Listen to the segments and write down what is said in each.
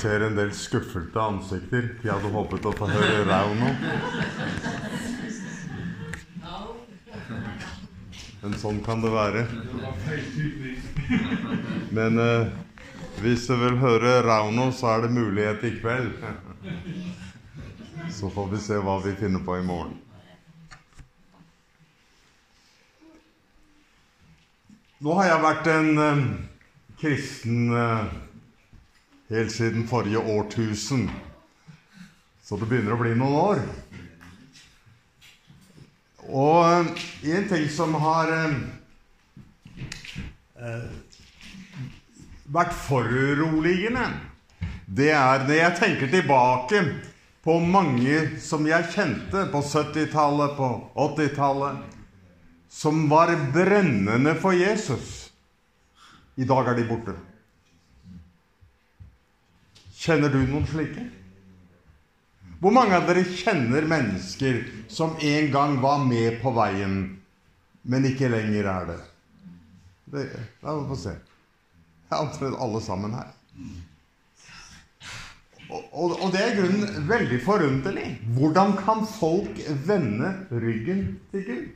ser en del skuffelte ansikter. De hadde håpet å få høre Rauno. Men sånn kan det være. Men eh, hvis du vil høre Rauno, så er det mulighet i kveld. Så får vi se hva vi finner på i morgen. Nå har jeg vært en eh, kristen eh, helt siden forrige årtusen. Så det begynner å bli noen år. Og eh, en ting som har eh, eh, vært foruroligende, det er når jeg tenker tilbake på mange som jeg kjente på 70-tallet, på 80-tallet, som var brennende for Jesus. I dag er de borte. Kjenner du noen slike? Hvor mange av dere kjenner mennesker som en gang var med på veien, men ikke lenger er det? det La oss få se. Det er omtrent alle sammen her. Og, og, og det er i grunnen veldig forunderlig. Hvordan kan folk vende ryggen til Gud?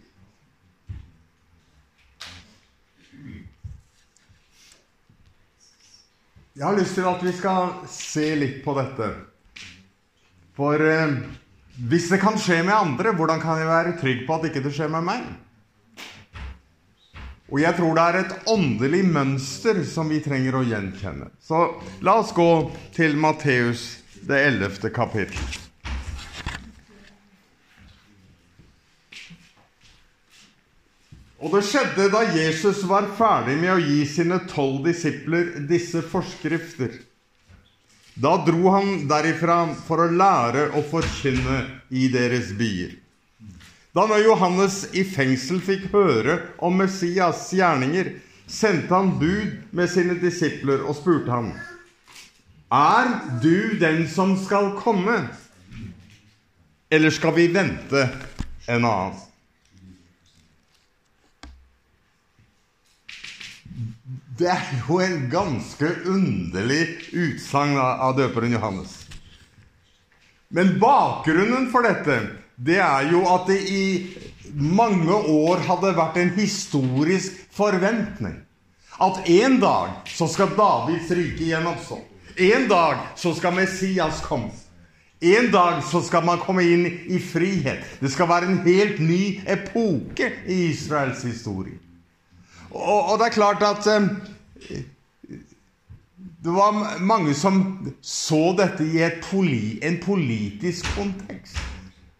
Jeg har lyst til at vi skal se litt på dette. For eh, hvis det kan skje med andre, hvordan kan jeg være trygg på at ikke det skjer med meg? Og jeg tror det er et åndelig mønster som vi trenger å gjenkjenne. Så la oss gå til Matteus, det ellevte kapittel. Og det skjedde da Jesus var ferdig med å gi sine tolv disipler disse forskrifter. Da dro han derifra for å lære å forkynne i deres byer. Da når Johannes i fengsel fikk høre om Messias' gjerninger, sendte han bud med sine disipler og spurte ham, Er du den som skal komme, eller skal vi vente en annen? Det er jo en ganske underlig utsagn av døperen Johannes. Men bakgrunnen for dette, det er jo at det i mange år hadde vært en historisk forventning. At en dag så skal Davids rike også. En dag så skal Messias komme. En dag så skal man komme inn i frihet. Det skal være en helt ny epoke i Israels historie. Og, og det er klart at eh, det var mange som så dette i poli, en politisk kontekst.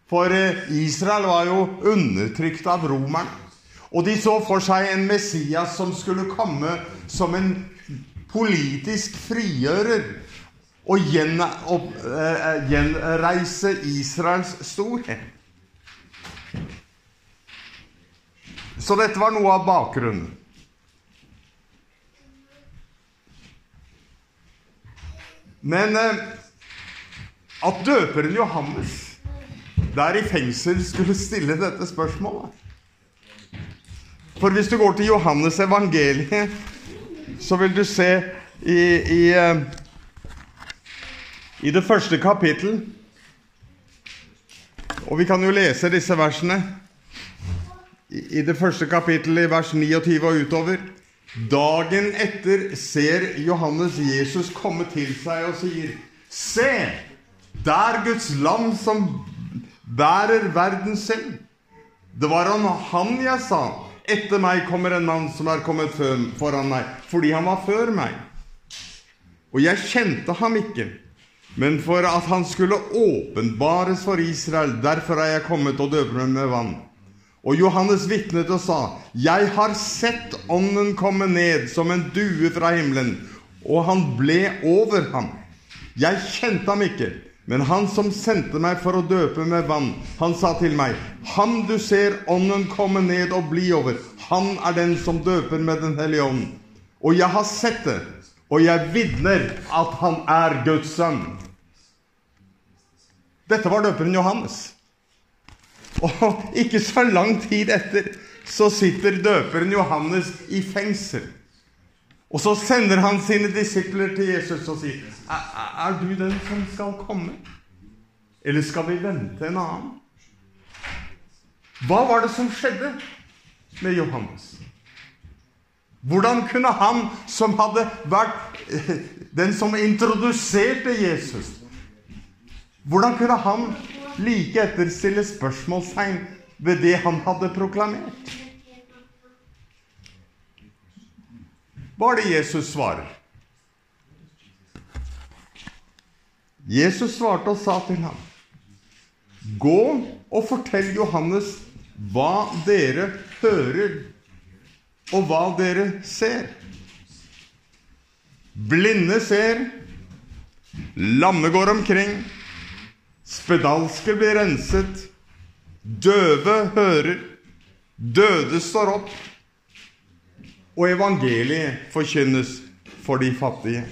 For eh, Israel var jo undertrykt av romerne. Og de så for seg en Messias som skulle komme som en politisk frigjører og eh, gjenreise Israels storhet. Så dette var noe av bakgrunnen. Men eh, at døperen Johannes der i fengsel skulle stille dette spørsmålet For hvis du går til Johannes evangeliet, så vil du se i, i, eh, i det første kapittel Og vi kan jo lese disse versene. I det første kapittelet, i vers 29 og utover. Dagen etter ser Johannes Jesus komme til seg og sier, Se, der Guds land som bærer verdens synd. Det var han, han jeg sa, etter meg kommer en mann som er kommet foran meg, fordi han var før meg. Og jeg kjente ham ikke, men for at han skulle åpenbares for Israel, derfor er jeg kommet og døper meg med vann. Og Johannes vitnet og sa, Jeg har sett Ånden komme ned som en due fra himmelen, og han ble over ham. Jeg kjente ham ikke, men han som sendte meg for å døpe med vann, han sa til meg, Han du ser Ånden komme ned og bli over, han er den som døper med Den hellige ånd. Og jeg har sett det, og jeg vitner at han er Guds sønn. Dette var døperen Johannes. Og ikke så lang tid etter så sitter døperen Johannes i fengsel. Og så sender han sine disipler til Jesus og sier, er, du den som skal komme? Eller skal vi vente en annen? Hva var det som skjedde med Johannes? Hvordan kunne han, som hadde vært den som introduserte Jesus Hvordan kunne han like etter stille spørsmålstegn ved det han hadde proklamert? Hva er det Jesus svarer? Jesus svarte og sa til ham, Gå og fortell Johannes hva dere hører, og hva dere ser. Blinde ser, lamme går omkring, spedalske blir renset, døve hører, døde står opp, og evangeliet forkynnes for de fattige.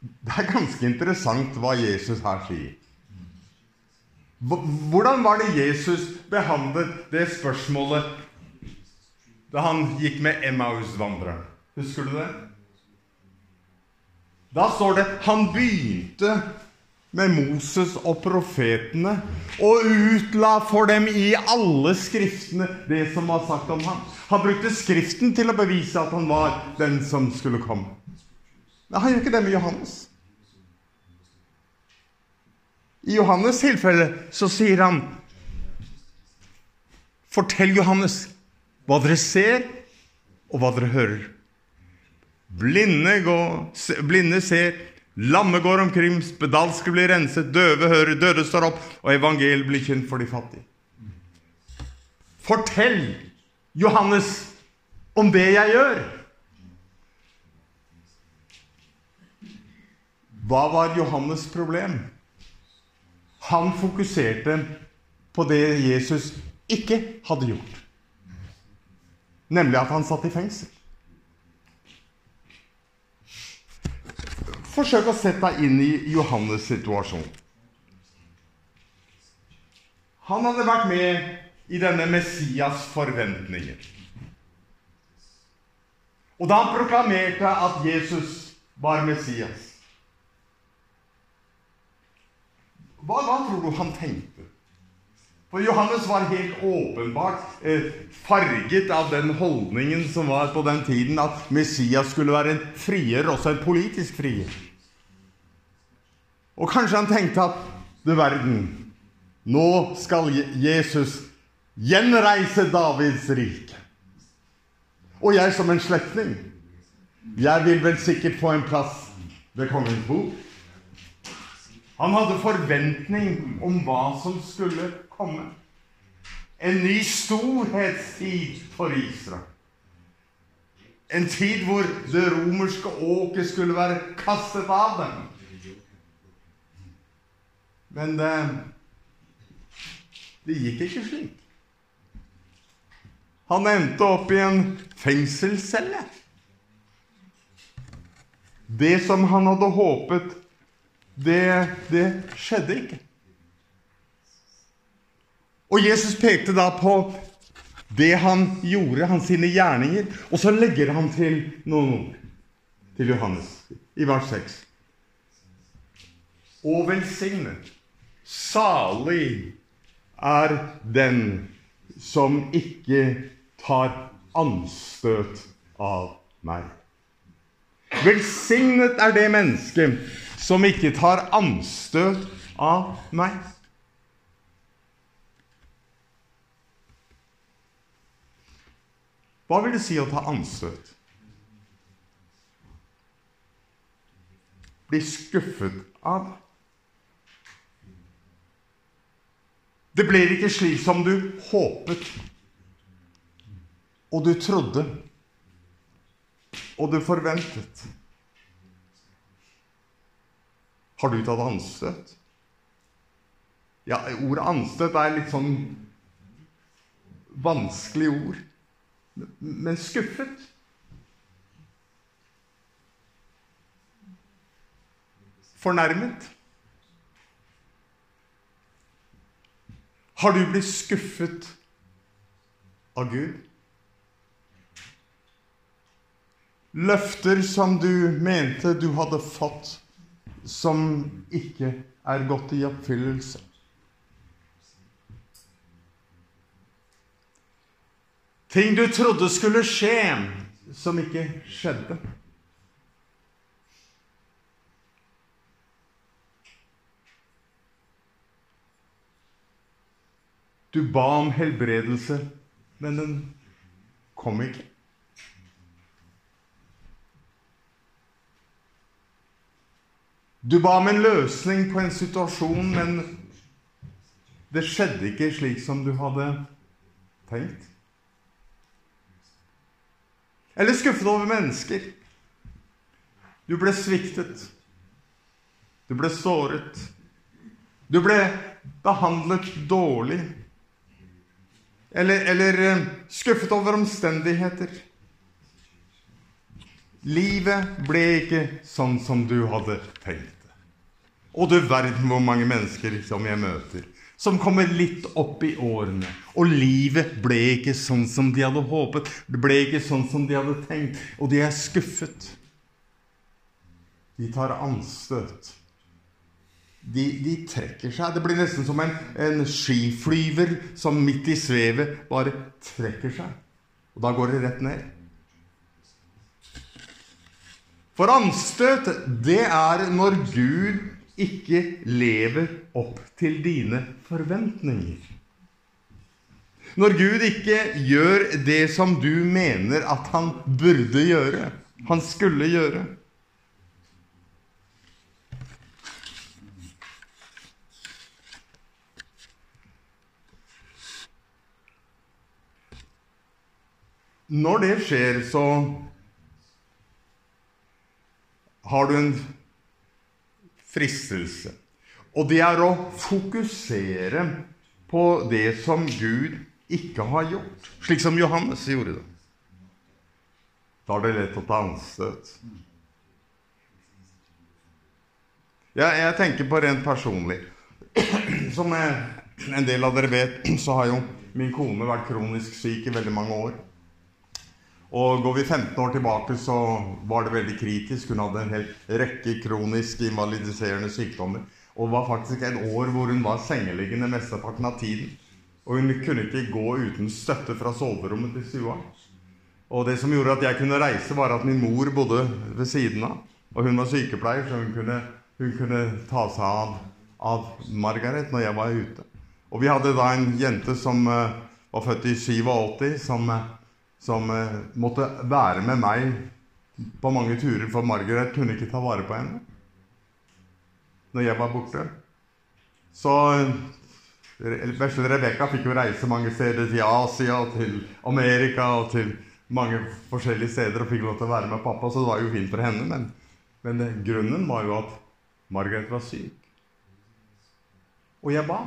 Det er ganske interessant hva Jesus her sier. Hvordan var det Jesus behandlet det spørsmålet da han gikk med Emmaus-vandreren? Husker du det? Da står det han begynte med Moses og profetene og utla for dem i alle skriftene det som var sagt om ham. Han brukte Skriften til å bevise at han var den som skulle komme. Men han gjør ikke det med Johannes. I Johannes' tilfelle så sier han Fortell Johannes hva dere ser, og hva dere hører. Blinde, går, blinde ser, lamme går omkring, spedalske blir renset, døve hører, døde står opp, og evangeliet blir kjent for de fattige. Fortell Johannes om det jeg gjør. Hva var Johannes' problem? Han fokuserte på det Jesus ikke hadde gjort. Nemlig at han satt i fengsel. Forsøk å sette deg inn i Johannes' situasjon. Han hadde vært med i denne Messias' forventninger. Og da han proklamerte at Jesus var Messias Hva, hva tror du han tenkte? For Johannes var helt åpenbart eh, farget av den holdningen som var på den tiden, at Messias skulle være en frier, også en politisk frier. Og kanskje han tenkte at du verden, nå skal Jesus gjenreise Davids rike. Og jeg som en slektning, jeg vil vel sikkert få en plass ved kongens bord. Han hadde forventning om hva som skulle komme. En ny storhetstid for Israel. En tid hvor det romerske åket skulle være kastet av dem. Men det, det gikk ikke slik. Han endte opp i en fengselscelle. Det som han hadde håpet det, det skjedde ikke. Og Jesus pekte da på det han gjorde, hans sine gjerninger, og så legger han til noen ord til Johannes i vers 6. Og velsignet, salig er den som ikke tar anstøt av meg. Velsignet er det mennesket som ikke tar anstøt av meg. Hva vil det si å ta anstøt? Bli skuffet av. Det ble ikke slik som du håpet, og du trodde, og du forventet. Har du tatt anstøt? Ja, ordet anstøt er litt sånn vanskelig ord. Men skuffet. Fornærmet. Har du blitt skuffet av Gud. Løfter som du mente du hadde fått, som ikke er gått i oppfyllelse. Ting du trodde skulle skje, som ikke skjedde. Du ba om helbredelse, men den kom ikke. Du ba om en løsning på en situasjon, men det skjedde ikke slik som du hadde tenkt. Eller skuffet over mennesker. Du ble sviktet. Du ble såret. Du ble behandlet dårlig. Eller, eller eh, skuffet over omstendigheter. Livet ble ikke sånn som du hadde tenkt det. Og du verden hvor mange mennesker som jeg møter, som kommer litt opp i årene. Og livet ble ikke sånn som de hadde håpet. Det ble ikke sånn som de hadde tenkt. Og de er skuffet. De tar anstøt. De, de trekker seg. Det blir nesten som en, en skiflyver som midt i svevet bare trekker seg. Og da går det rett ned. For anstøt, det er når Gud ikke lever opp til dine forventninger. Når Gud ikke gjør det som du mener at han burde gjøre, han skulle gjøre. Når det skjer, så har du en fristelse. Og det er å fokusere på det som Gud ikke har gjort, slik som Johannes gjorde det. Da er det lett å ta anstøt. Ja, jeg tenker på rent personlig. Som en del av dere vet, så har jo min kone vært kronisk syk i veldig mange år. Og går vi 15 år tilbake, så var det veldig kritisk. Hun hadde en hel rekke kronisk invalidiserende sykdommer. Og var faktisk et år hvor hun var sengeliggende mesteparten av tiden. Og hun kunne ikke gå uten støtte fra soverommet til stua. Og det som gjorde at jeg kunne reise, var at min mor bodde ved siden av. Og hun var sykepleier, så hun kunne, hun kunne ta seg av, av, Margaret når jeg var ute. Og vi hadde da en jente som uh, var født i 87, som uh, som eh, måtte være med meg på mange turer, for Margaret kunne ikke ta vare på henne når jeg var borte. Så vesle Rebekka fikk jo reise mange steder til Asia og til Amerika og til mange forskjellige steder og fikk lov til å være med pappa, så det var jo fint for henne. Men, men grunnen var jo at Margaret var syk. Og jeg ba.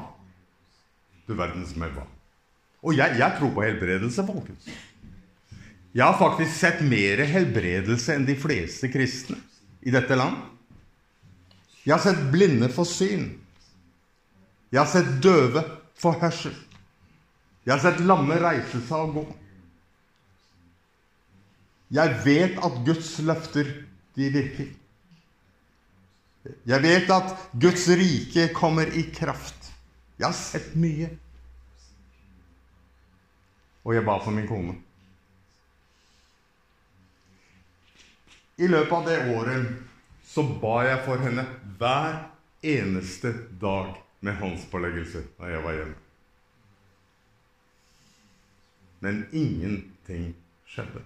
Du verden som jeg ba. Og jeg, jeg tror på helbredelse, folkens. Jeg har faktisk sett mer helbredelse enn de fleste kristne i dette land. Jeg har sett blinde få syn. Jeg har sett døve få hørsel. Jeg har sett lamme reise seg og gå. Jeg vet at Guds løfter, de virker. Jeg vet at Guds rike kommer i kraft. Jeg har sett mye. Og jeg ba for min kone. I løpet av det året så ba jeg for henne hver eneste dag med håndspåleggelse da jeg var hjemme. Men ingenting skjedde.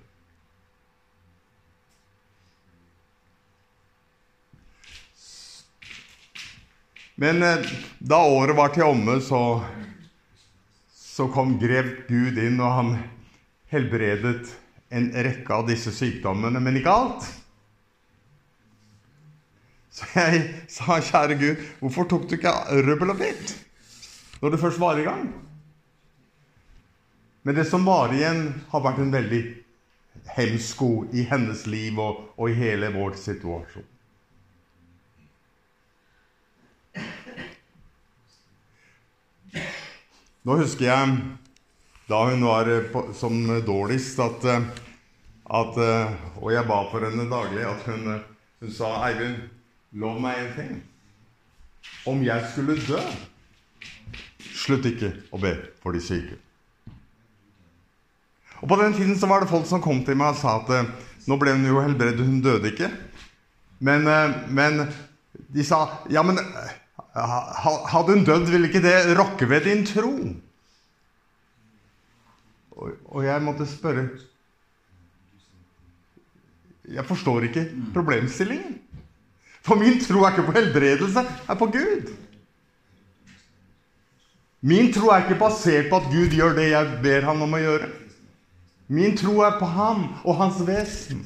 Men eh, da året var til omme, så, så kom grev Gud inn, og han helbredet en rekke av disse sykdommene, men ikke alt. Så jeg sa, kjære Gud, hvorfor tok du ikke røbbel og bit når du først var i gang? Men det som var igjen, har vært en veldig hemsko i hennes liv og, og i hele vår situasjon. Nå husker jeg da hun var eh, på, som dårligst, at, eh, at eh, Og jeg ba for henne daglig at hun, hun sa Eivind, lov meg en ting. Om jeg skulle dø, slutt ikke å be for de syke. Og På den tiden så var det folk som kom til meg og sa at nå ble hun jo helbredet, hun døde ikke. Men, men de sa ja, men hadde hun dødd, ville ikke det rokke ved din tro? Og, og jeg måtte spørre Jeg forstår ikke problemstillingen. For min tro er ikke på helbredelse, er på Gud. Min tro er ikke basert på at Gud gjør det jeg ber han om å gjøre. Min tro er på ham og hans vesen.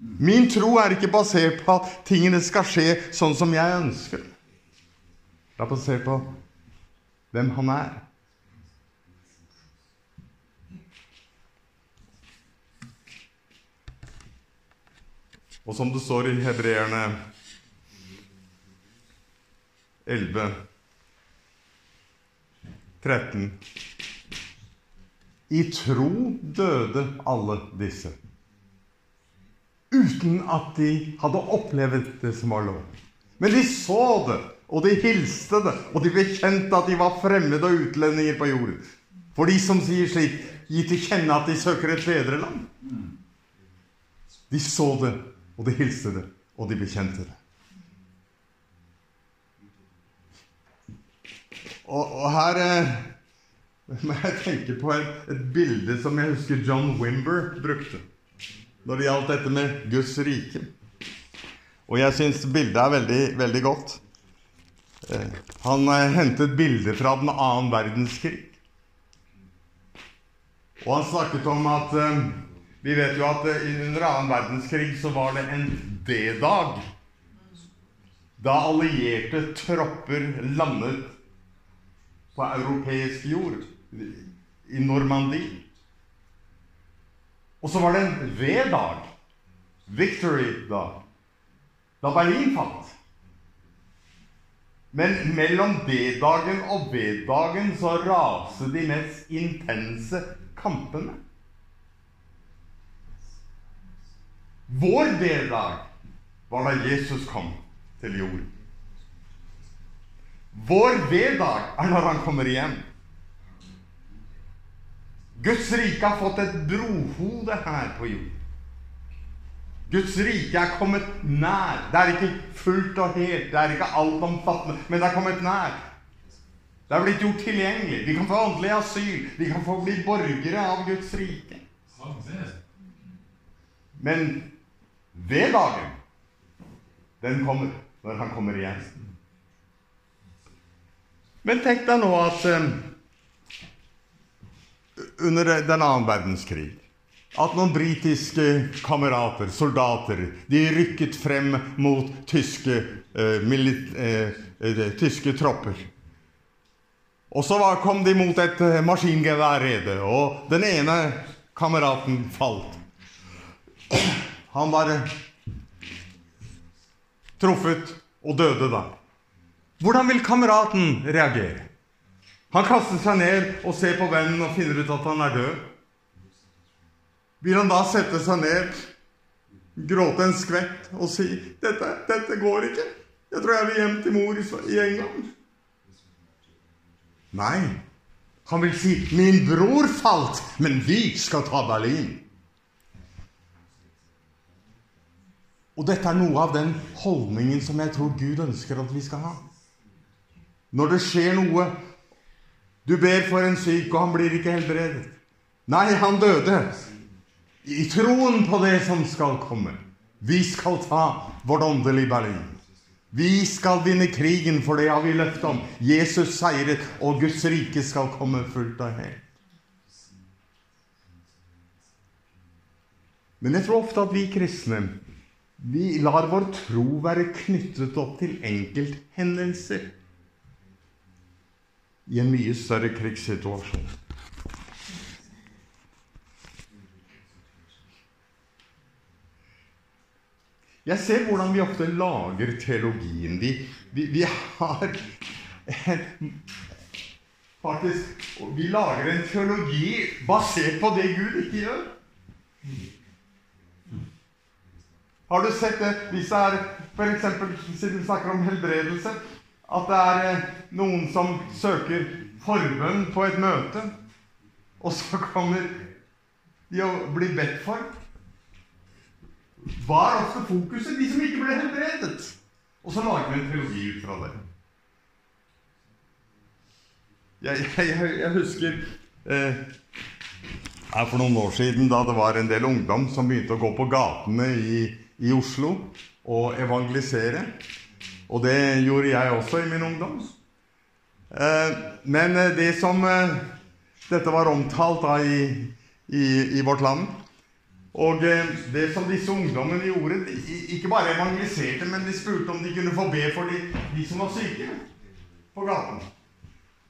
Min tro er ikke basert på at tingene skal skje sånn som jeg ønsker. Det er basert på hvem han er. Og som det står i Hebreerne 11, 13 I tro døde alle disse, uten at de hadde opplevd det som var lov. Men de så det, og de hilste det, og de bekjente at de var fremmede og utlendinger på jorden. For de som sier slik, gi til kjenne at de søker et bedre land. De så det, og de hilste det, og de bekjente det. Og, og her eh, må jeg tenke på et, et, bilde som jeg husker John Wimber brukte når det gjaldt dette med Guds rike. Og jeg syns bildet er veldig, veldig godt. Eh, han eh, hentet bilder fra den annen verdenskrig. Og han snakket om at eh, vi vet jo at eh, under annen verdenskrig så var det en D-dag. Da allierte tropper landet på europeisk jord, i Normandie. Og så var det en V-dag, victory-dag, da Berlin falt. Men mellom D-dagen og V-dagen så raste de mest intense kampene. Vår D-dag var da Jesus kom til jorden. Vår V-dag er når han kommer igjen. Guds rike har fått et brohode her på jorden. Guds rike er kommet nær. Det er ikke fullt og helt, det er ikke altomfattende, men det er kommet nær. Det er blitt gjort tilgjengelig. Vi kan få åndelig asyl. Vi kan få bli borgere av Guds rike. Men ved dagen, den kommer når han kommer igjen. Men tenk deg nå at um, under den annen verdenskrig at noen britiske kamerater, soldater, de rykket frem mot tyske, uh, milit, uh, tyske tropper. Og så var, kom de mot et maskingeværrede, og den ene kameraten falt. Han var truffet og døde da. Hvordan vil kameraten reagere? Han kaster seg ned og ser på vennen og finner ut at han er død. Vil han da sette seg ned, gråte en skvett og si dette, 'Dette går ikke. Jeg tror jeg vil hjem til mor i England.' Nei. Han vil si 'Min bror falt, men vi skal ta Berlin'. Og dette er noe av den holdningen som jeg tror Gud ønsker at vi skal ha. Når det skjer noe Du ber for en syk, og han blir ikke helbredet. Nei, han døde. I troen på det som skal komme. Vi skal ta vårt åndelige Berlin. Vi skal vinne krigen, for det har vi løftet om. Jesus seiret, og Guds rike skal komme fullt og helt. Men jeg tror ofte at vi kristne vi lar vår tro være knyttet opp til enkelthendelser i en mye større krigssituasjon. Jeg ser hvordan vi ofte lager teologien. Vi, vi, vi har faktisk Vi lager en teologi basert på det Gud ikke gjør. Har du sett det hvis det er f.eks. siden vi snakker om helbredelse at det er eh, noen som søker forbønn på et møte, og så kommer de å bli bedt for? Hva er ofte fokuset? De som ikke ble helbredet. Og så lager vi en teologi ut fra det. Jeg, jeg, jeg husker eh, for noen år siden da det var en del ungdom som begynte å gå på gatene i, i Oslo og evangelisere. Og det gjorde jeg også i min ungdom. Eh, men eh, det som eh, Dette var omtalt da i, i, i vårt land. Og det som disse ungdommene gjorde Ikke bare evangeliserte, men de spurte om de kunne få be for de, de som var syke på gaten.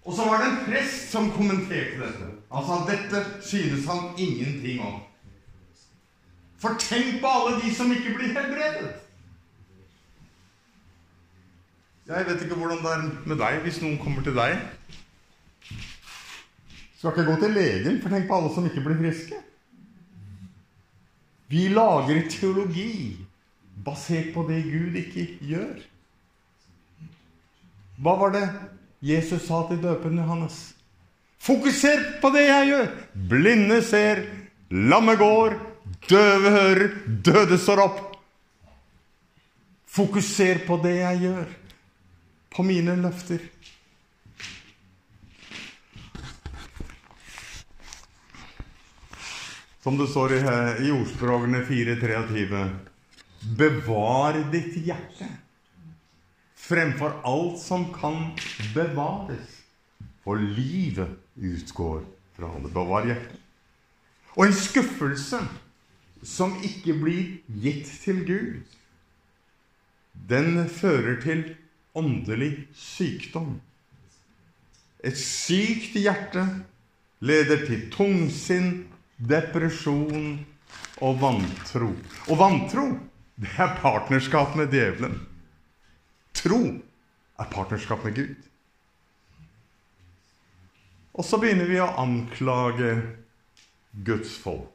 Og så var det en prest som kommenterte dette. Sa dette synes han ingenting om. For tenk på alle de som ikke blir helbredet. Jeg vet ikke hvordan det er med deg hvis noen kommer til deg. Skal ikke gå til legen, for tenk på alle som ikke blir friske. Vi lager teologi basert på det Gud ikke gjør. Hva var det Jesus sa til døperen Johannes? Fokuser på det jeg gjør! Blinde ser, lamme går, døve hører, døde står opp. Fokuser på det jeg gjør på mine løfter. Som det står i, i ordspråkene 4.23.: Bevar ditt hjerte fremfor alt som kan bevares. For livet utgår fra det. Bevar hjertet. Og en skuffelse som ikke blir gitt til Gud, den fører til åndelig sykdom. Et sykt hjerte leder til tungsinn, depresjon og vantro. Og vantro, det er partnerskap med djevelen. Tro er partnerskap med Gud. Og så begynner vi å anklage Guds folk.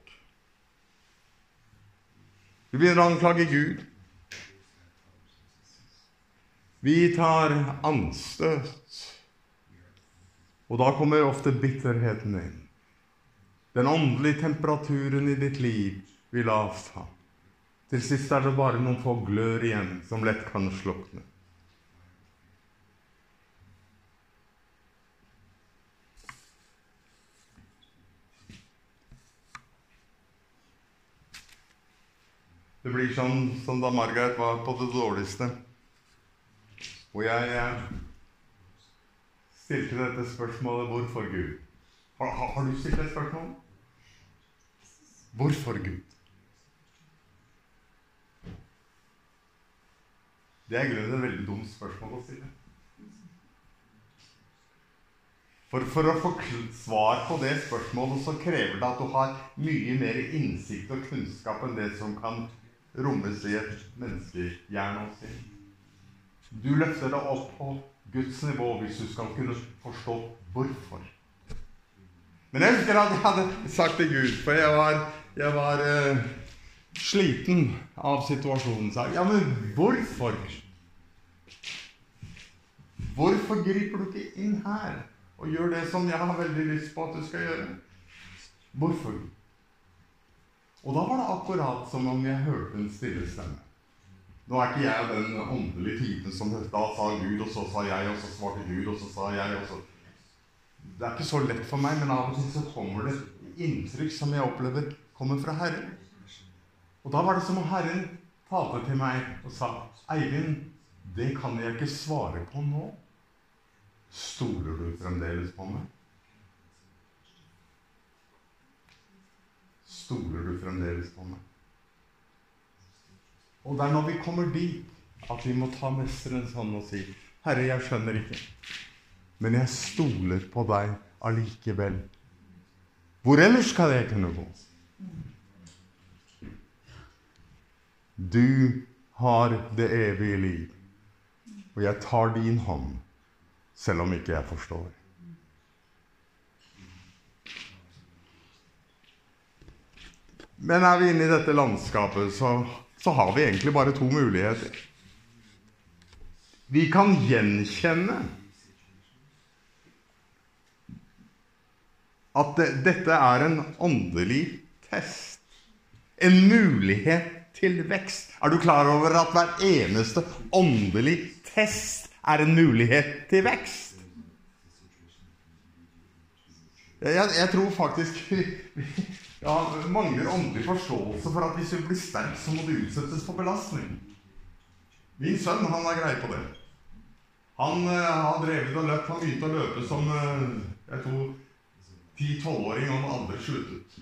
Vi begynner å anklage Gud. Vi tar anstøt. Og da kommer ofte bitterheten inn. Den åndelige temperaturen i ditt liv vil avta. Til sist er det bare noen få glør igjen som lett kan slukne. Det blir sånn som da Margaret var på det dårligste. Og jeg stilte dette spørsmålet 'Hvorfor Gud?' Har, har, du stilt et spørsmål? Hvorfor Gud? Det er i grunnen et veldig dumt spørsmål å stille. For, for, å få svar på det spørsmålet så krever det at du har mye mer innsikt og kunnskap enn det som kan rommes i et menneskehjerne. Du løfter deg opp på Guds nivå hvis du skal kunne forstå hvorfor. Men jeg husker at jeg hadde sagt til Gud, for jeg var, jeg var uh, sliten av situasjonen. Sa ja, men hvorfor? Hvorfor griper du ikke inn her og gjør det som jeg har veldig lyst på at du skal gjøre? Hvorfor? Og da var det akkurat som om jeg hørte en stille stemme. Nå er ikke jeg den åndelige typen som da sa Gud, og så sa jeg, og så svarte Gud, og så sa jeg, og så Det er ikke så lett for meg, men av og til så kommer det inntrykk som jeg opplever kommer fra Herren. Og da var det som om Herren talte til meg og sa, 'Eivind, det kan jeg ikke svare på nå.' Stoler du fremdeles på meg? Stoler du fremdeles på meg? Og det er når vi kommer dit, at vi må ta mesterens hånd og si, 'Herre, jeg skjønner ikke, men jeg stoler på deg allikevel.' Hvor ellers skal jeg kunne gå? Du har det evige liv, og jeg tar din hånd, selv om ikke jeg forstår. Men er vi inne i dette landskapet, så, så har vi egentlig bare to muligheter. Vi kan gjenkjenne at det, dette er en åndelig test. En mulighet til vekst. Er du klar over at hver eneste åndelig test er en mulighet til vekst? Jeg, jeg tror faktisk ja, mangler åndelig forståelse for at hvis du blir sterk, så må du utsettes for belastning. Min sønn han er grei på det. Han uh, har drevet og løpt. Han begynte å løpe som uh, jeg tror 10-12-åring, og han aldri sluttet.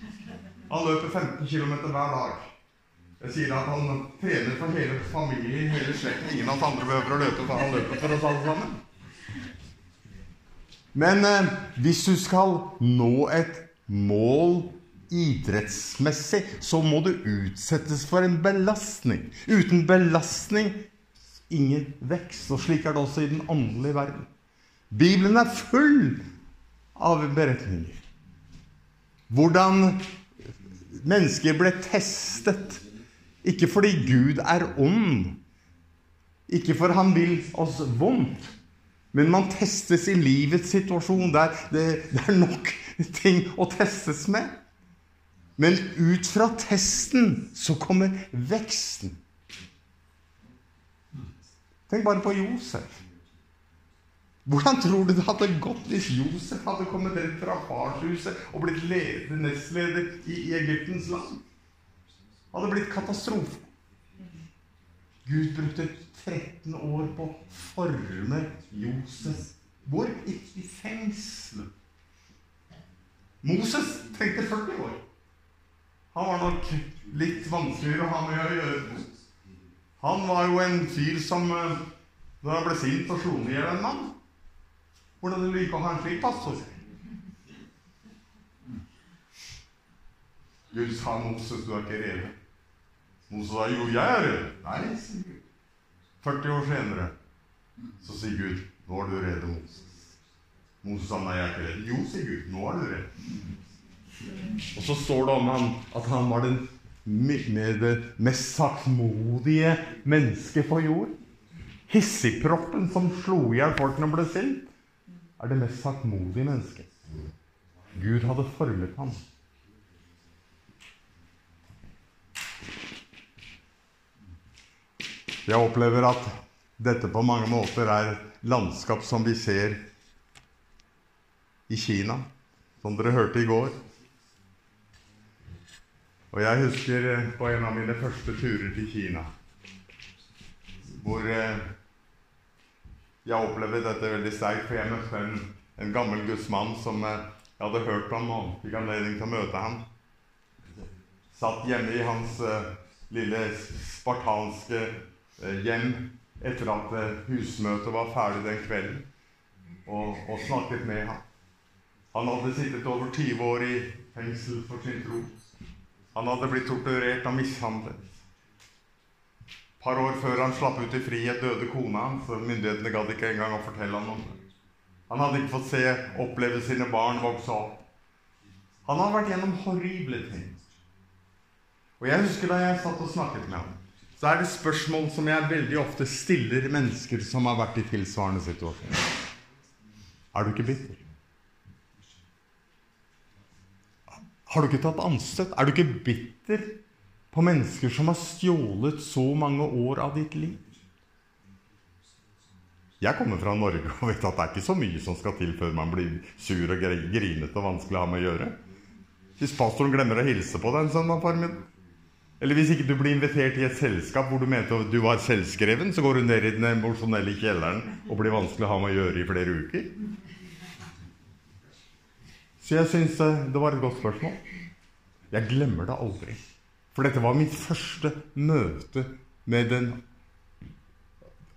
Han løper 15 km hver dag. Jeg sier at han trener for hele familien, hele slekten. Ingen av oss andre behøver å løpe, for han løper for oss alle sammen. Men uh, hvis du skal nå et mål idrettsmessig, så må du utsettes for en belastning. Uten belastning ingen vekst. Og slik er det også i den åndelige verden. Bibelen er full av beretninger. Hvordan mennesker ble testet. Ikke fordi Gud er ond, ikke for han vil oss vondt, men man testes i livets situasjon. Der det, det er nok ting å testes med. Men ut fra testen så kommer veksten. Tenk bare på Josef. Hvordan tror du det hadde gått hvis Josef hadde kommet rett fra farshuset og blitt leder, nestleder i, i Egyptens land? Det hadde blitt katastrofe. Gud brukte 13 år på å forme Josef. Hvor? I, i fengselet. Moses trengte 40 år. Han var nok litt vanskeligere å ha med å gjøre. Han var jo en fyr som da Når han ble sint og slo ned i en mann Hvordan vil du å ha en slik pastor? Gud sa Moses, du er ikke rede. Moses sa jo, jeg er rede. Nei, sier Gud. 40 år senere så sier Gud, nå er du rede, Moses. Moses sa nei, jeg er ikke rede. Jo, sier Gud, nå er du rede. Og så står det om han at han var den det mest saktmodige mennesket på jord. Hissigproppen som slo i hjel folk når ble sint, er det mest saktmodige mennesket. Gud hadde formet ham. Jeg opplever at dette på mange måter er landskap som vi ser i Kina, som dere hørte i går. Og jeg husker eh, på en av mine første turer til Kina hvor eh, jeg opplevde dette veldig sterkt, for jeg møtte en, en gammel gudsmann som eh, jeg hadde hørt om og fikk anledning til å møte ham. Satt hjemme i hans lille spartanske hjem etter at husmøtet var ferdig den kvelden, og, og snakket med ham. Han hadde sittet over 20 år i fengsel for sin tro. Han hadde blitt torturert og mishandlet. Et par år før han slapp ut i frihet, døde kona hans. Myndighetene gadd ikke engang å fortelle ham om det. Han hadde ikke fått se, oppleve sine barn vokse opp. Han hadde vært gjennom horrible ting. Og jeg husker da jeg satt og snakket med ham, så er det spørsmål som jeg veldig ofte stiller mennesker som har vært i tilsvarende situasjoner. Er du ikke bitter? Har du ikke tatt anstøt? Er du ikke bitter på mennesker som har stjålet så mange år av ditt liv? Jeg kommer fra Norge og vet at det er ikke så mye som skal til før man blir sur og grinete og vanskelig å ha med å gjøre. Hvis pastoren glemmer å hilse på deg en søndag formiddag, eller hvis ikke du blir invitert i et selskap hvor du mente du var selvskreven, så går du ned i den emosjonelle kjelleren og blir vanskelig å ha med å gjøre i flere uker. Så jeg syns det var et godt spørsmål. Jeg glemmer det aldri. For dette var mitt første møte med den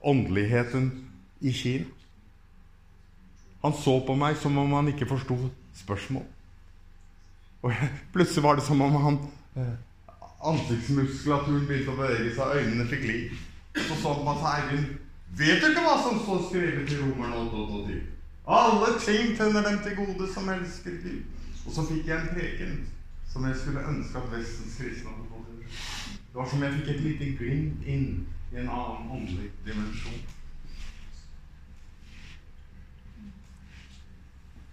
åndeligheten i Kina. Han så på meg som om han ikke forsto spørsmål. Og plutselig var det som om han eh, ansiktsmuskulaturen begynte å bevege seg, øynene fikk liv. Så så han på og sa Vet du ikke hva som står skrevet i Romerne 8, 8 og 10? Alle ting tenner dem til gode som elsker Gud. Og så fikk jeg en preken som jeg skulle ønske at Vestens kristne hadde fått. Det var som jeg fikk et lite glimt inn i en annen åndelig dimensjon.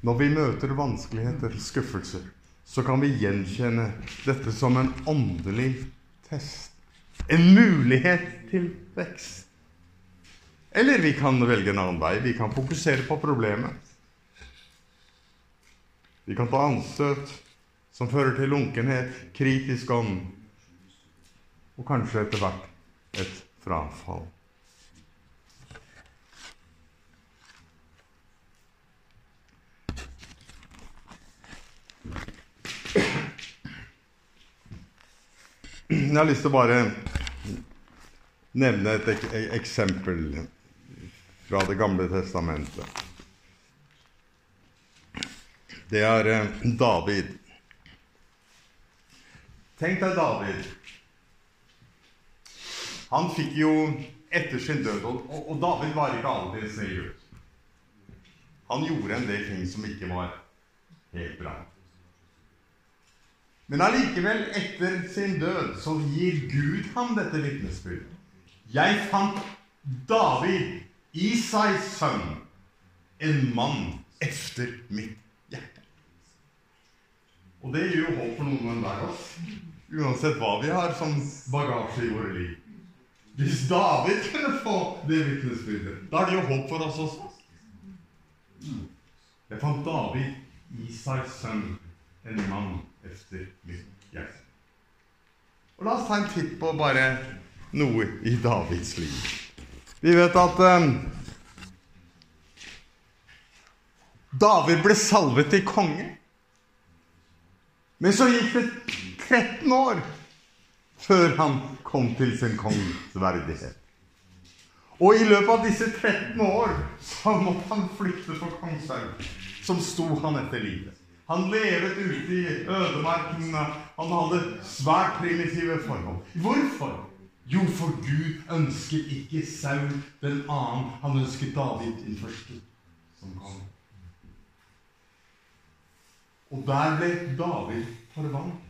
Når vi møter vanskeligheter, skuffelser, så kan vi gjenkjenne dette som en åndelig test. En mulighet til vekst. Eller vi kan velge en annen vei. Vi kan fokusere på problemet. Vi kan ta anstøt som fører til lunkenhet, kritisk ånd, og kanskje etter hvert et frafall. Jeg har lyst til å bare nevne et ek eksempel fra Det gamle testamentet. Det er eh, David. Tenk deg David. Han fikk jo etter sin død Og, David var ikke alltid snill gutt. Han gjorde en del ting som ikke var helt bra. Men allikevel, etter sin død, så gir Gud ham dette vitnesbyrdet. Jeg fant David, Isais sønn, en mann efter mitt hjerte. Og det gir jo håp for noen enhver av oss. Uansett hva vi har som bagasje i våre liv. Hvis David kunne få det vitnesbyrdet, da er det jo håp for oss også. Jeg fant David, Isais sønn, en mann efter mitt hjerte. Og La oss ta en titt på bare noe i Davids liv. Vi vet at um, David ble salvet til konge. Men så gikk det 13 år før han kom til sin kongens Og i løpet av disse 13 år så måtte han flykte for kongshaug, som sto han etter livet. Han levet ute i ødemarken. Han hadde svært primitive forhold. Hvorfor? Jo, for Gud ønsket ikke Saul den annen. Han ønsket David den første som kom. Og der ble David forvandlet.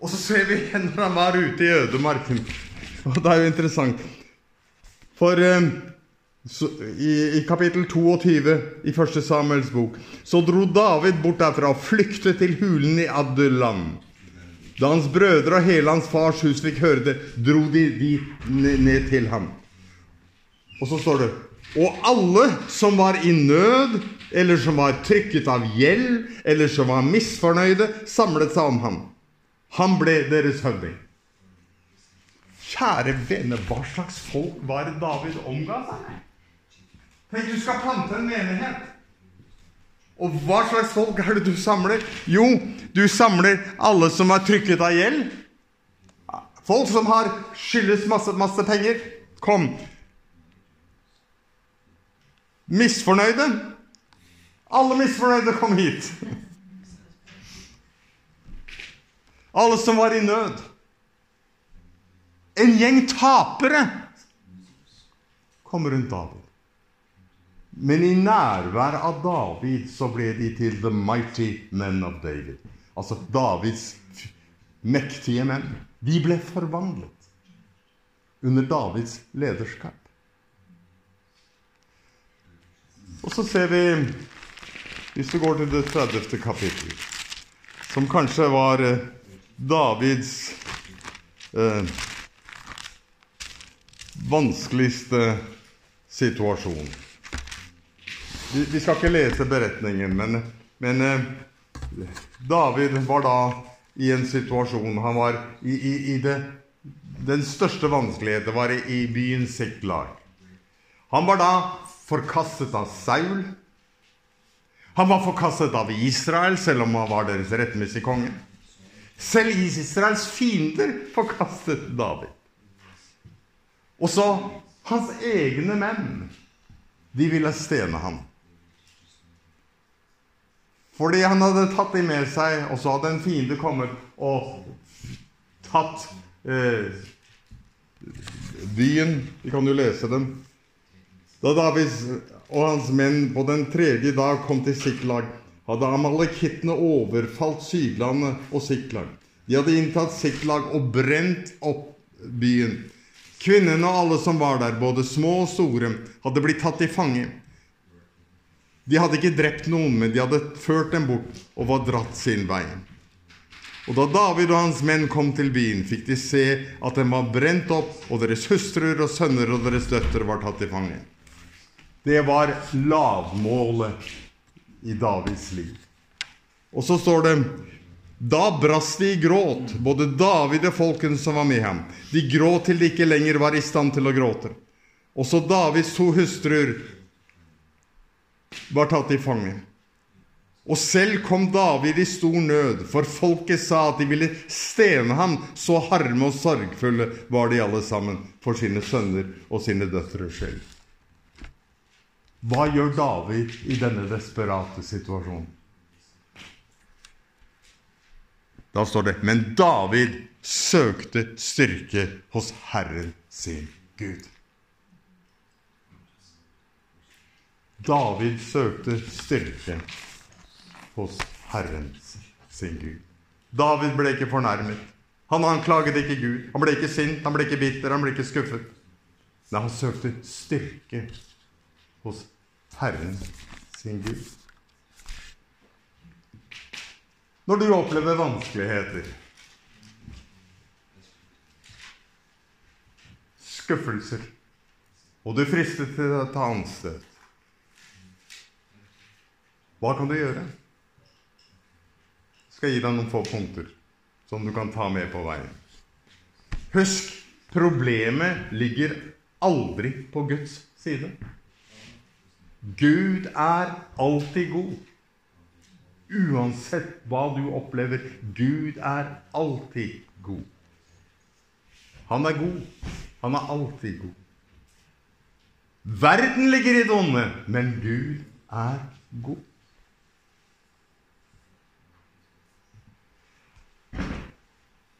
Og så ser vi når han var ute i ødemarken. Og det er jo interessant. For um, så, i, i, kapittel 22 i første Samuels bok så dro David bort derfra og flyktet til hulen i Adullam. Da hans brødre og hele hans fars hus fikk høre det, dro de dit ned, til ham. Og så står det Og alle som var i nød, eller som var trykket av gjeld, eller som var misfornøyde, samlet seg om ham. Han ble deres høvding. Kjære vene, hva slags folk var David omga seg? Tenk, du skal plante en menighet. Og hva slags folk er det du samler? Jo, du samler alle som er trykket av gjeld. Folk som har skyldes masse, masse penger. Kom. Misfornøyde. Alle misfornøyde, kom hit. Alle som var i nød. En gjeng tapere kom rundt David. Men i nærvær av David så ble de til the mighty men of David. Altså Davids mektige menn. De ble forvandlet under Davids lederskap. Og så ser vi, hvis du går til det 30. kapittel, som kanskje var eh, Davids eh, vanskeligste situasjon. Vi, vi, skal ikke lese beretningen, men, men eh, David var da i en situasjon Han var i, i, i det, Den største vanskeligheten var i, i byen Siklag. Han var da forkastet av Saul. Han var forkastet av Israel, selv om han var deres rettmessige konge. Selv Israels fiender forkastet David. Og så hans egne menn. De ville stene ham. Fordi han hadde tatt dem med seg, og så hadde en fiende kommet og tatt eh, byen. Vi kan jo lese dem. Da David og hans menn på den tredje dag kom til Siklag, hadde amalekittene overfalt Sydlandet og Siklag. De hadde inntatt Siklag og brent opp byen. Kvinnene og alle som var der, både små og store, hadde blitt tatt til fange. De hadde ikke drept noen, men de hadde ført dem bort og var dratt sin vei. Og da David og hans menn kom til byen, fikk de se at den var brent opp, og deres hustruer og sønner og deres døtre var tatt til fange. Det var lavmålet i Davids liv. Og så står det da brast de i gråt, både David og folkene som var med ham. De gråt til de ikke lenger var i stand til å gråte. Også Davids to hustruer var tatt i fange. Og selv kom David i stor nød, for folket sa at de ville stene ham, så harme og sorgfulle var de alle sammen for sine sønner og sine døtres skyld. Hva gjør David i denne desperate situasjonen? Da står det Men David søkte styrke hos Herren sin Gud. David søkte styrke hos Herren sin Gud. David ble ikke fornærmet. Han anklaget ikke Gud. Han ble ikke sint, han ble ikke bitter, han ble ikke skuffet. Nei, han søkte styrke hos Herren sin Gud. Når du opplever vanskeligheter, skuffelser, og du fristes til å ta anstøt, hva kan du gjøre? Jeg skal gi deg noen få punkter som du kan ta med på veien. Husk, problemet ligger aldri på Guds side. Gud er alltid god. Uansett hva du opplever, Gud er alltid god. Han er god. Han er alltid god. Verden ligger i det onde, men Gud er god.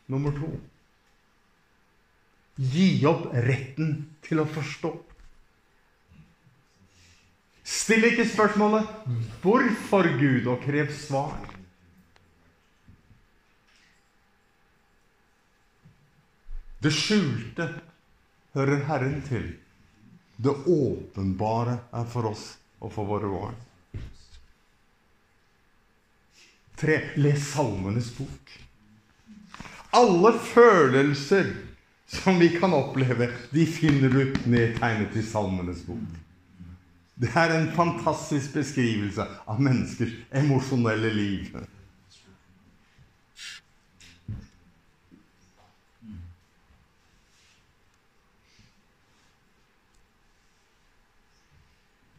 Nummer to gi opp retten til å forstå. Still ikke spørsmålet 'Hvorfor Gud?' og krev svar. Det skjulte hører Herren til. Det åpenbare er for oss og for våre barn. Tre. Les Salmenes bok. Alle følelser som vi kan oppleve, de finner du nedtegnet i Salmenes bok. Det er en fantastisk beskrivelse av menneskers emosjonelle liv.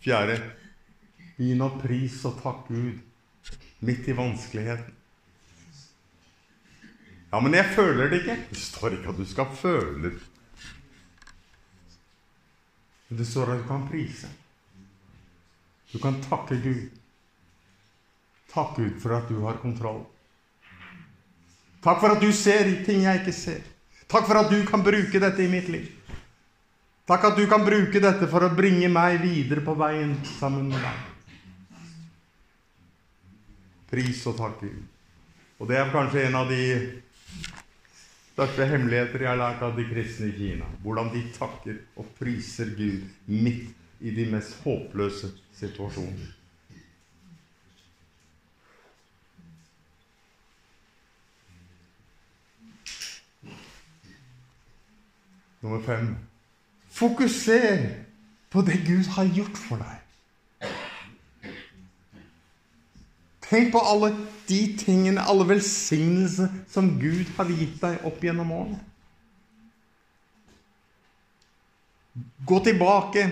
Fjerde begynn å pris og takk Gud midt i vanskeligheten. Ja, men jeg føler det ikke. Det står ikke at du skal føle. Men det står at du kan prise. Du kan takke Gud. Takk Gud for at du har kontroll. Takk for at du ser ting jeg ikke ser. Takk for at du kan bruke dette i mitt liv. Takk at du kan bruke dette for å bringe meg videre på veien sammen med deg. Pris og takk Gud. Og det er kanskje en av de største hemmeligheter jeg har lært av de kristne i Kina. Hvordan de takker og priser Gud midt i de mest håpløse situasjoner. Nummer fem fokuser på det Gud har gjort for deg. Tenk på alle de tingene, alle velsignelser som Gud har gitt deg opp gjennom årene. Gå tilbake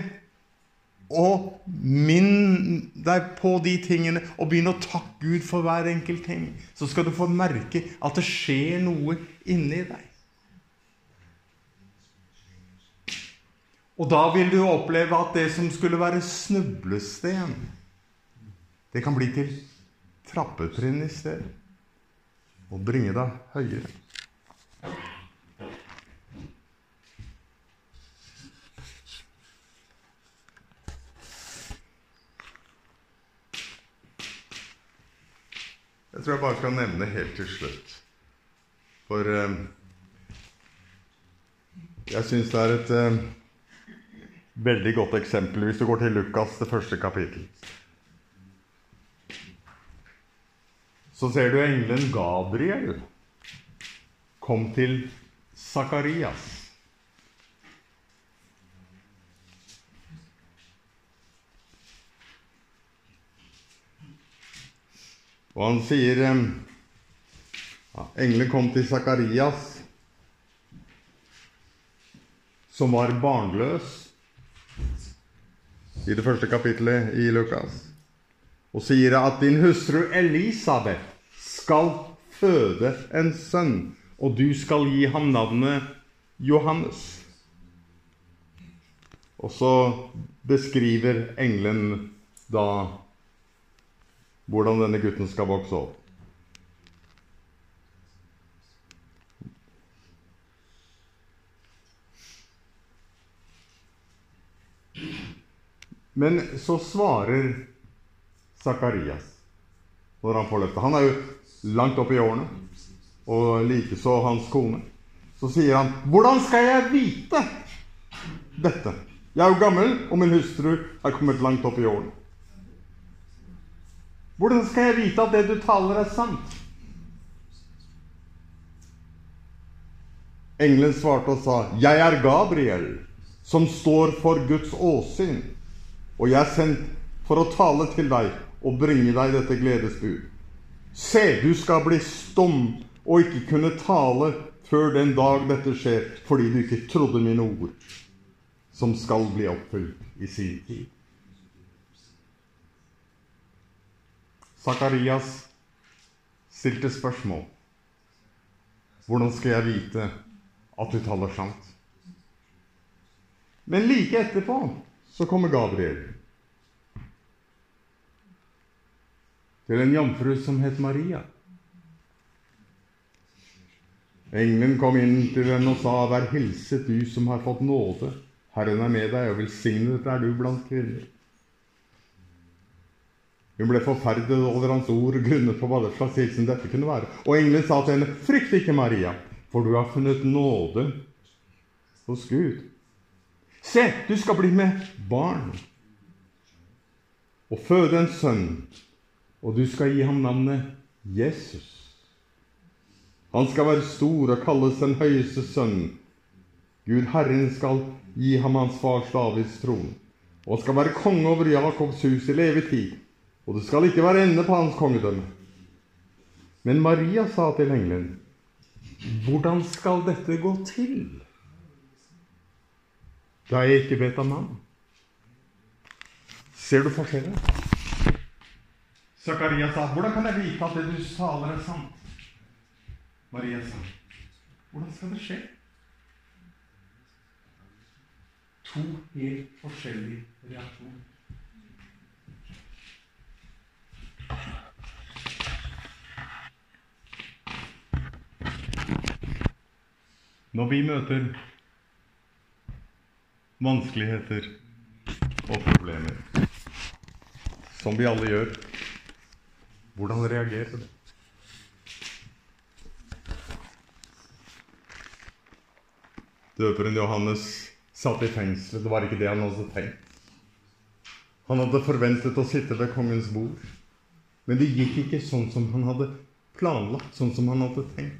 og minn deg på de tingene og begynn å takke Gud for hver enkelt ting. Så skal du få merke at det skjer noe inni deg. Og da vil du oppleve at det som skulle være snublesten, det kan bli til trappetrinn i sted Og bringe deg høyere. Jeg tror jeg bare skal nevne helt til slutt. For eh, jeg syns det er et eh, veldig godt eksempel hvis du går til Lukas, det første kapittel. Så ser du engelen Gabriel kom til Sakarias. Og han sier eh, ja, Engelen kom til Sakarias, som var barnløs, i det første kapittelet i Lukas, og sier at din hustru Elisabeth skal føde en sønn, og du skal gi ham navnet Johannes. Og så beskriver engelen da hvordan denne gutten skal vokse opp. Men så svarer Sakarias når han får løftet Han er jo langt opp i årene, og likeså hans kone. Så sier han, 'Hvordan skal jeg vite dette?' Jeg er jo gammel, og min hustru er kommet langt opp i årene. Hvordan skal jeg vite at det du taler, er sant? Engelen svarte og sa, 'Jeg er Gabriel, som står for Guds åsyn.' 'Og jeg er sendt for å tale til deg og bringe deg dette gledesbud.' 'Se, du skal bli stum og ikke kunne tale før den dag dette skjer, fordi du ikke trodde mine ord, som skal bli oppfylt i sin tid.' Sakarias stilte spørsmål. Hvordan skal jeg vite at du taler sant? Men like etterpå så kommer Gabriel til en jomfru som het Maria. Engelen kom inn til henne og sa, 'Vær hilset, du som har fått nåde. Herren er med deg, og velsignet er du blant kvinner.' Hun ble forferdet over hans ord og grunnet på hva slags hilsen dette kunne være. Og engelen sa til henne, 'Frykt ikke, Maria, for du har funnet nåde hos Gud.' Se, du skal bli med barn og føde en sønn, og du skal gi ham navnet Jesus. Han skal være stor og kalles den høyeste sønn. Gud Herren skal gi ham hans fars Davids tron, og skal være konge over Jakobs hus i levetid, og det skal ikke være ende på hans kongedømme. Men Maria sa til engelen, hvordan skal dette gå til? Da jeg ikke vet av navn. Ser du forskjellen? Zakaria sa, 'Hvordan kan jeg vite at det du taler, er sant?' Maria sa, 'Hvordan skal det skje?' To helt forskjellige reaksjoner. Når vi møter vanskeligheter og problemer, som vi alle gjør, hvordan reagerer du? Døperen Johannes satt i fengselet. Det var ikke det han hadde tenkt. Han hadde forventet å sitte ved kongens bord. Men det gikk ikke sånn som han hadde planlagt, sånn som han hadde tenkt.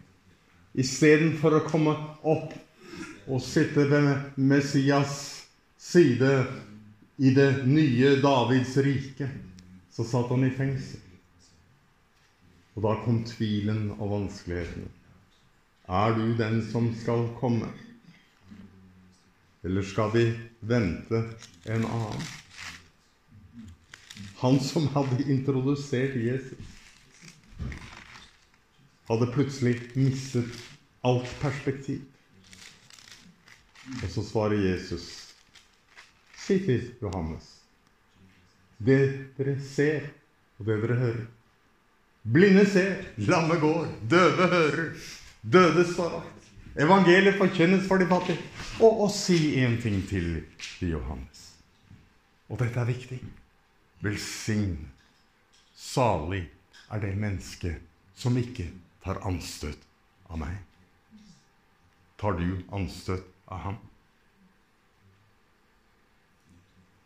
Istedenfor å komme opp og sitte ved Messias side i det nye Davids rike, så satt han i fengsel. Og da kom tvilen og vanskelighetene. Er du den som skal komme? Eller skal vi vente en annen? Han som hadde introdusert Jesus, hadde plutselig mistet alt perspektiv. Og så svarer Jesus, si til Johannes, det dere ser, og det dere hører Blinde ser, lamme går, døve hører, døde står vakt. Evangeliet forkjennes for de fattige. Og å si en ting til Johannes. Og dette er viktig. Velsign, salig er det mennesket som ikke tar anstøt av meg. Tar du anstøt av ham?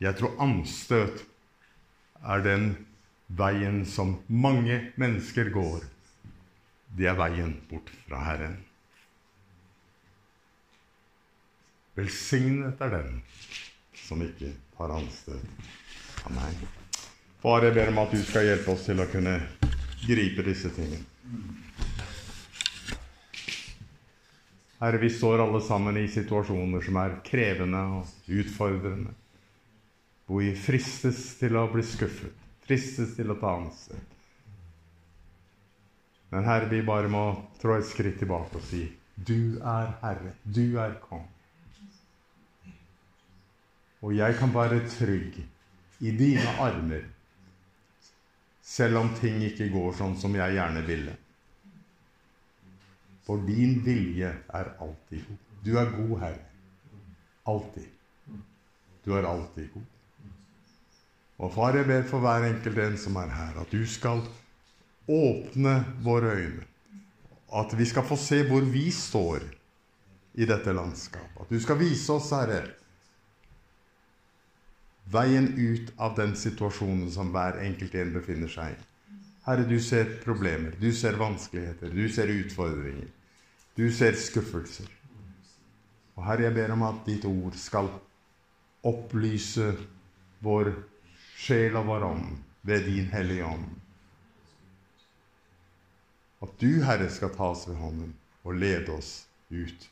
Jeg tror anstøt er den veien som mange mennesker går. Det er veien bort fra Herren. Velsignet er den som ikke tar anstøt av meg. Far, jeg ber om at du skal hjelpe oss til å kunne gripe disse tingene. Herre, vi står alle sammen i situasjoner som er krevende og utfordrende. Hvor vi fristes til å bli skuffet, fristes til å ta ansett. Men Herre, vi bare må trå et skritt tilbake og si Du er Herre, du er Kong. Og jeg kan være trygg i dine armer, selv om ting ikke går sånn som jeg gjerne ville. For din vilje er alltid god. Du er god, Herre. Alltid. Du er alltid god. Og far, jeg ber for hver enkelt en som er her, at du skal åpne våre øyne. At vi skal få se hvor vi står i dette landskapet. At du skal vise oss, Herre, veien ut av den situasjonen som hver enkelt en befinner seg i. Herre, du ser problemer, du ser vanskeligheter, du ser utfordringer. Du ser skuffelser. Og Herre, jeg ber om at ditt ord skal opplyse vår sjel og vår ånd ved din Hellige Ånd. At du, Herre, skal ta oss ved hånden og lede oss ut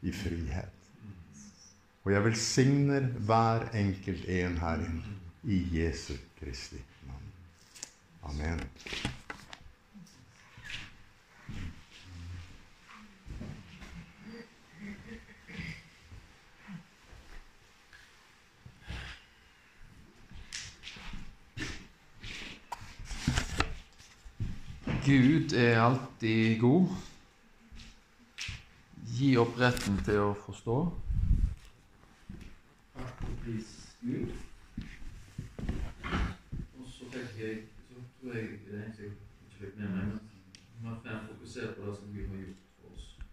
i frihet. Og jeg velsigner hver enkelt en her inne i Jesu Kristi navn. Amen. Gud er alltid god. Gi opp retten til å forstå. Takk og pris Gud. Og så tenker jeg, så tror jeg det eneste jeg ikke fikk med meg, men man får fokusere på det som Gud har gjort.